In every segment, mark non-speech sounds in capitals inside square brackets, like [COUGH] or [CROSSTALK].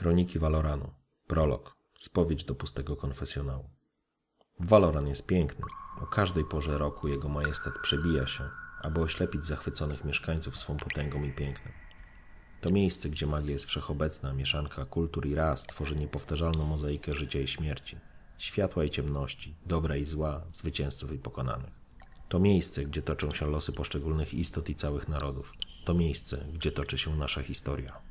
Kroniki Valoranu. Prolog. Spowiedź do pustego konfesjonału. Valoran jest piękny. O każdej porze roku jego majestat przebija się, aby oślepić zachwyconych mieszkańców swą potęgą i pięknem. To miejsce, gdzie magia jest wszechobecna, mieszanka kultur i ras tworzy niepowtarzalną mozaikę życia i śmierci, światła i ciemności, dobra i zła, zwycięzców i pokonanych. To miejsce, gdzie toczą się losy poszczególnych istot i całych narodów. To miejsce, gdzie toczy się nasza historia.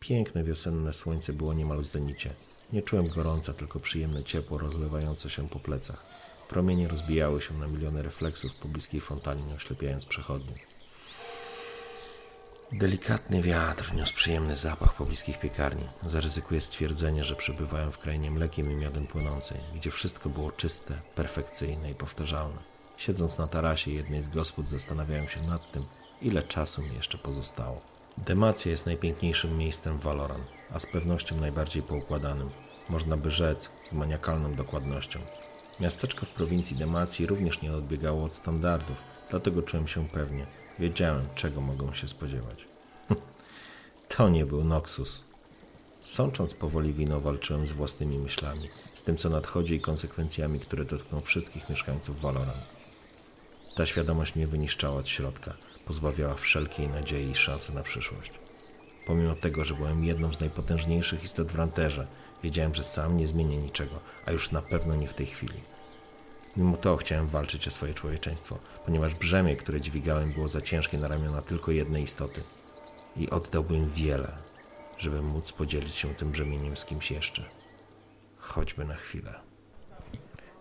Piękne wiosenne słońce było niemal w zenicie. Nie czułem gorąca, tylko przyjemne ciepło rozlewające się po plecach. Promienie rozbijały się na miliony refleksów po bliskiej fontannie, oślepiając przechodniów. Delikatny wiatr niósł przyjemny zapach pobliskich piekarni. Zaryzykuję stwierdzenie, że przebywają w krainie mlekiem i miodem płynącej, gdzie wszystko było czyste, perfekcyjne i powtarzalne. Siedząc na tarasie jednej z gospod zastanawiałem się nad tym, ile czasu mi jeszcze pozostało. Demacja jest najpiękniejszym miejscem w Valoran, a z pewnością najbardziej poukładanym. Można by rzec z maniakalną dokładnością. Miasteczko w prowincji Demacji również nie odbiegało od standardów, dlatego czułem się pewnie. Wiedziałem, czego mogą się spodziewać. [LAUGHS] to nie był Noxus. Sącząc powoli wino, walczyłem z własnymi myślami, z tym, co nadchodzi i konsekwencjami, które dotkną wszystkich mieszkańców Valoran. Ta świadomość mnie wyniszczała od środka, pozbawiała wszelkiej nadziei i szansy na przyszłość. Pomimo tego, że byłem jedną z najpotężniejszych istot w Ranterze, wiedziałem, że sam nie zmienię niczego, a już na pewno nie w tej chwili. Mimo to chciałem walczyć o swoje człowieczeństwo, ponieważ brzemię, które dźwigałem, było za ciężkie na ramiona tylko jednej istoty. I oddałbym wiele, żeby móc podzielić się tym brzemieniem z kimś jeszcze. Choćby na chwilę.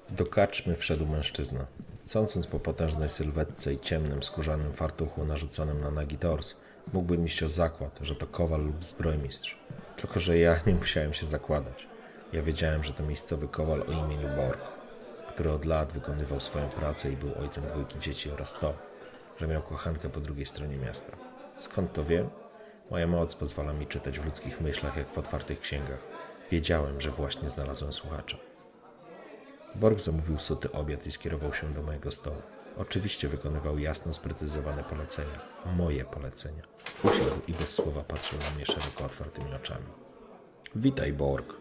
Do kaczmy wszedł mężczyzna. Sądząc po potężnej sylwetce i ciemnym, skórzanym fartuchu narzuconym na nagi tors, mógłbym iść o zakład, że to kowal lub zbrojmistrz. Tylko, że ja nie musiałem się zakładać. Ja wiedziałem, że to miejscowy kowal o imieniu Borg, który od lat wykonywał swoją pracę i był ojcem dwójki dzieci oraz to, że miał kochankę po drugiej stronie miasta. Skąd to wiem? Moja moc pozwala mi czytać w ludzkich myślach jak w otwartych księgach. Wiedziałem, że właśnie znalazłem słuchacza. Borg zamówił suty obiad i skierował się do mojego stołu. Oczywiście wykonywał jasno sprecyzowane polecenia. Moje polecenia. Usiadł i bez słowa patrzył na mnie szeroko otwartymi oczami. Witaj, Borg.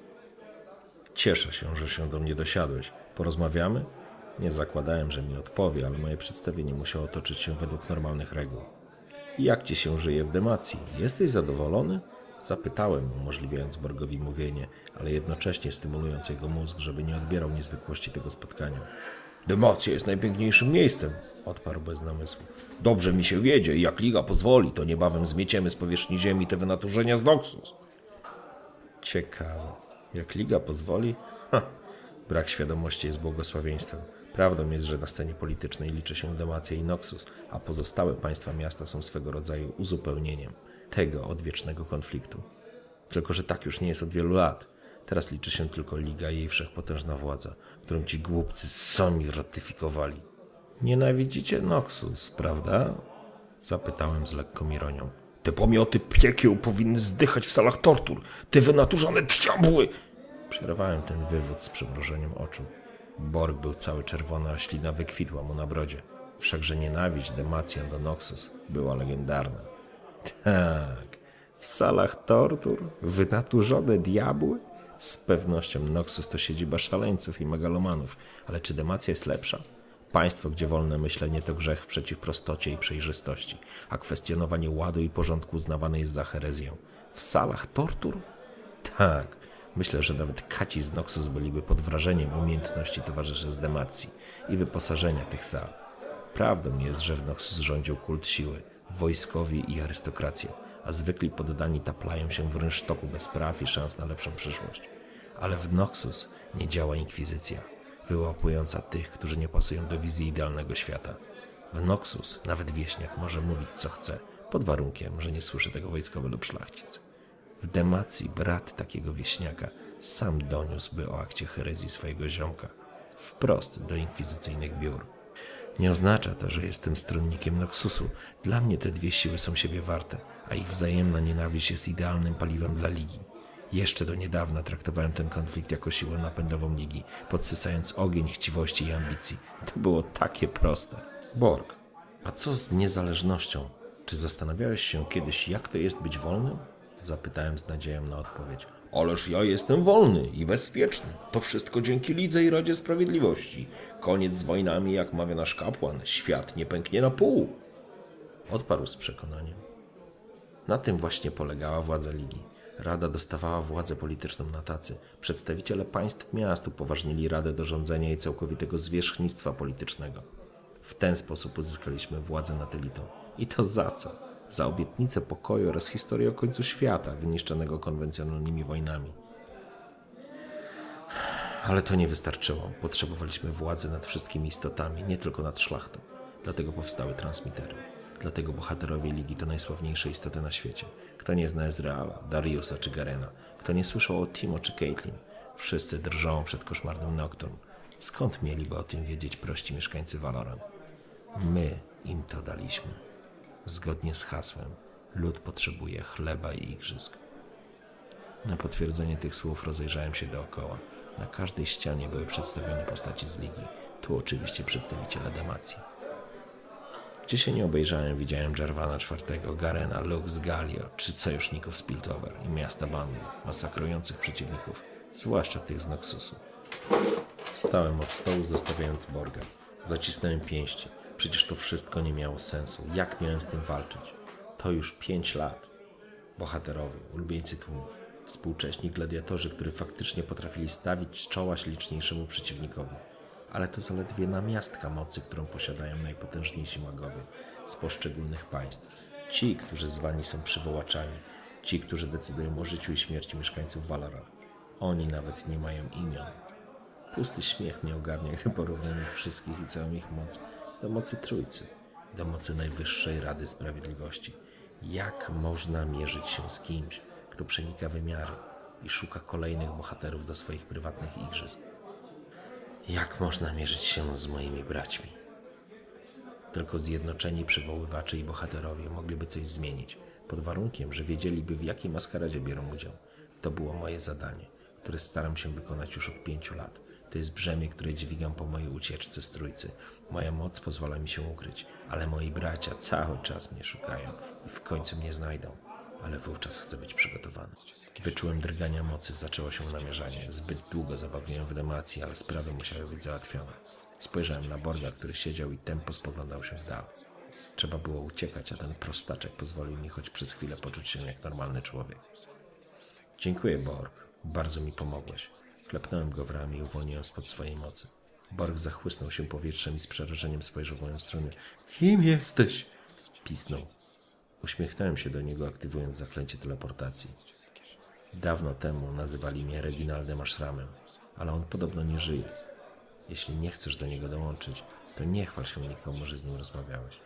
Cieszę się, że się do mnie dosiadłeś. Porozmawiamy? Nie zakładałem, że mi odpowie, ale moje przedstawienie musiało toczyć się według normalnych reguł. Jak ci się żyje w Demacji? Jesteś zadowolony? Zapytałem, umożliwiając Borgowi mówienie, ale jednocześnie stymulując jego mózg, żeby nie odbierał niezwykłości tego spotkania. Demacja jest najpiękniejszym miejscem, odparł bez namysłu. Dobrze mi się wiedzie i jak liga pozwoli, to niebawem zmieciemy z powierzchni ziemi te wynaturzenia z Noxus. Ciekawe. Jak liga pozwoli? Ha, brak świadomości jest błogosławieństwem. Prawdą jest, że na scenie politycznej liczy się Demacja i Noxus, a pozostałe państwa miasta są swego rodzaju uzupełnieniem tego odwiecznego konfliktu. Tylko, że tak już nie jest od wielu lat. Teraz liczy się tylko Liga i jej wszechpotężna władza, którą ci głupcy sami ratyfikowali. Nienawidzicie Noxus, prawda? Zapytałem z lekką ironią. Te pomioty piekieł powinny zdychać w salach tortur. Te wynaturzone diabły! Przerwałem ten wywód z przymrożeniem oczu. Borg był cały czerwony, a ślina wykwitła mu na brodzie. Wszakże nienawiść Demacjan do Noxus była legendarna. Tak, w salach tortur wynaturzone diabły? Z pewnością Noxus to siedziba szaleńców i megalomanów, ale czy Demacja jest lepsza? Państwo, gdzie wolne myślenie to grzech przeciw prostocie i przejrzystości, a kwestionowanie ładu i porządku uznawane jest za herezję. W salach tortur? Tak, myślę, że nawet kaci z Noxus byliby pod wrażeniem umiejętności towarzyszy z Demacji i wyposażenia tych sal. Prawdą jest, że w Noxus rządził kult siły, wojskowi i arystokrację, a zwykli poddani taplają się w rynsztoku bez praw i szans na lepszą przyszłość. Ale w Noxus nie działa inkwizycja, wyłapująca tych, którzy nie pasują do wizji idealnego świata. W Noxus nawet wieśniak może mówić co chce, pod warunkiem, że nie słyszy tego wojskowy lub szlachcic. W demacji brat takiego wieśniaka sam doniósłby o akcie herezji swojego ziomka, wprost do inkwizycyjnych biur. Nie oznacza to, że jestem stronnikiem Noxusu. Dla mnie te dwie siły są siebie warte, a ich wzajemna nienawiść jest idealnym paliwem dla Ligi. Jeszcze do niedawna traktowałem ten konflikt jako siłę napędową Ligi, podsysając ogień chciwości i ambicji. To było takie proste. Borg, a co z niezależnością? Czy zastanawiałeś się kiedyś, jak to jest być wolnym? Zapytałem z nadzieją na odpowiedź. Ależ ja jestem wolny i bezpieczny. To wszystko dzięki Lidze i Radzie Sprawiedliwości. Koniec z wojnami, jak mawia nasz kapłan. Świat nie pęknie na pół. Odparł z przekonaniem. Na tym właśnie polegała władza Ligi. Rada dostawała władzę polityczną na tacy. Przedstawiciele państw miast upoważnili Radę do rządzenia i całkowitego zwierzchnictwa politycznego. W ten sposób uzyskaliśmy władzę nad elitą. I to za co? Za obietnicę pokoju oraz historię o końcu świata, wyniszczonego konwencjonalnymi wojnami. Ale to nie wystarczyło. Potrzebowaliśmy władzy nad wszystkimi istotami, nie tylko nad szlachtą. Dlatego powstały transmitery. Dlatego bohaterowie Ligi to najsławniejsze istoty na świecie. Kto nie zna Ezreala, Dariusa czy Garena, kto nie słyszał o Timo czy Caitlyn, wszyscy drżą przed koszmarnym Nocturne. Skąd mieliby o tym wiedzieć prości mieszkańcy Valorant? My im to daliśmy. Zgodnie z hasłem, lud potrzebuje chleba i igrzysk. Na potwierdzenie tych słów rozejrzałem się dookoła. Na każdej ścianie były przedstawione postaci z ligi. Tu oczywiście przedstawiciele Demacji. Gdzie się nie obejrzałem, widziałem Jarvana IV, Garena, Lux, Galio, czy sojuszników z Piltover i miasta bandu, masakrujących przeciwników, zwłaszcza tych z Noxusu. Wstałem od stołu, zostawiając Borga. Zacisnąłem pięści. Przecież to wszystko nie miało sensu. Jak miałem z tym walczyć? To już pięć lat. Bohaterowie, ulubieńcy tłumów, współcześni gladiatorzy, którzy faktycznie potrafili stawić czoła liczniejszemu przeciwnikowi. Ale to zaledwie namiastka mocy, którą posiadają najpotężniejsi magowie z poszczególnych państw. Ci, którzy zwani są przywołaczami, ci, którzy decydują o życiu i śmierci mieszkańców Valora. Oni nawet nie mają imion. Pusty śmiech mnie ogarnia, gdy porównam ich wszystkich i całą ich moc do mocy Trójcy, do mocy Najwyższej Rady Sprawiedliwości. Jak można mierzyć się z kimś, kto przenika wymiary i szuka kolejnych bohaterów do swoich prywatnych igrzysk? Jak można mierzyć się z moimi braćmi? Tylko zjednoczeni przywoływacze i bohaterowie mogliby coś zmienić, pod warunkiem, że wiedzieliby w jakiej maskaradzie biorą udział. To było moje zadanie, które staram się wykonać już od pięciu lat. To jest brzemię, które dźwigam po mojej ucieczce z trójcy. Moja moc pozwala mi się ukryć, ale moi bracia cały czas mnie szukają i w końcu mnie znajdą. Ale wówczas chcę być przygotowany. Wyczułem drgania mocy, zaczęło się namierzanie. Zbyt długo zabawiłem w demacji, ale sprawy musiały być załatwione. Spojrzałem na Borga, który siedział i tempo spoglądał się z dala. Trzeba było uciekać, a ten prostaczek pozwolił mi choć przez chwilę poczuć się jak normalny człowiek. Dziękuję, Borg. Bardzo mi pomogłeś. Klepnąłem go w ramię i uwolniłem spod swojej mocy. Borg zachłysnął się powietrzem i z przerażeniem spojrzał w moją stronę. Kim jesteś? Pisnął. Uśmiechnąłem się do niego, aktywując zaklęcie teleportacji. Dawno temu nazywali mnie Reginaldem Ashramem, ale on podobno nie żyje. Jeśli nie chcesz do niego dołączyć, to nie chwal się nikomu, że z nim rozmawiałeś.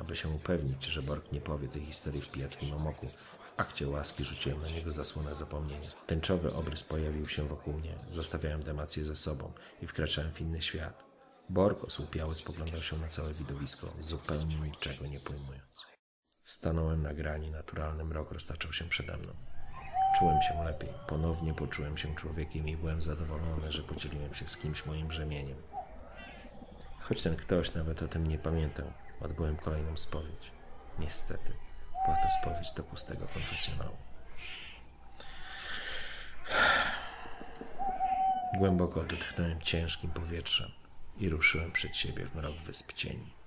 Aby się upewnić, że Borg nie powie tej historii w pijackim amoku, w akcie łaski rzuciłem na niego zasłonę zapomnienia. Tęczowy obrys pojawił się wokół mnie, zostawiałem demację ze sobą i wkraczałem w inny świat. Borg osłupiały spoglądał się na całe widowisko, zupełnie niczego nie pojmując. Stanąłem na grani, naturalny mrok roztaczał się przede mną. Czułem się lepiej, ponownie poczułem się człowiekiem i byłem zadowolony, że podzieliłem się z kimś moim brzemieniem. Choć ten ktoś nawet o tym nie pamiętał, odbyłem kolejną spowiedź. Niestety, była to spowiedź do pustego konfesjonału. Głęboko odetchnąłem ciężkim powietrzem i ruszyłem przed siebie w mrok wysp cieni.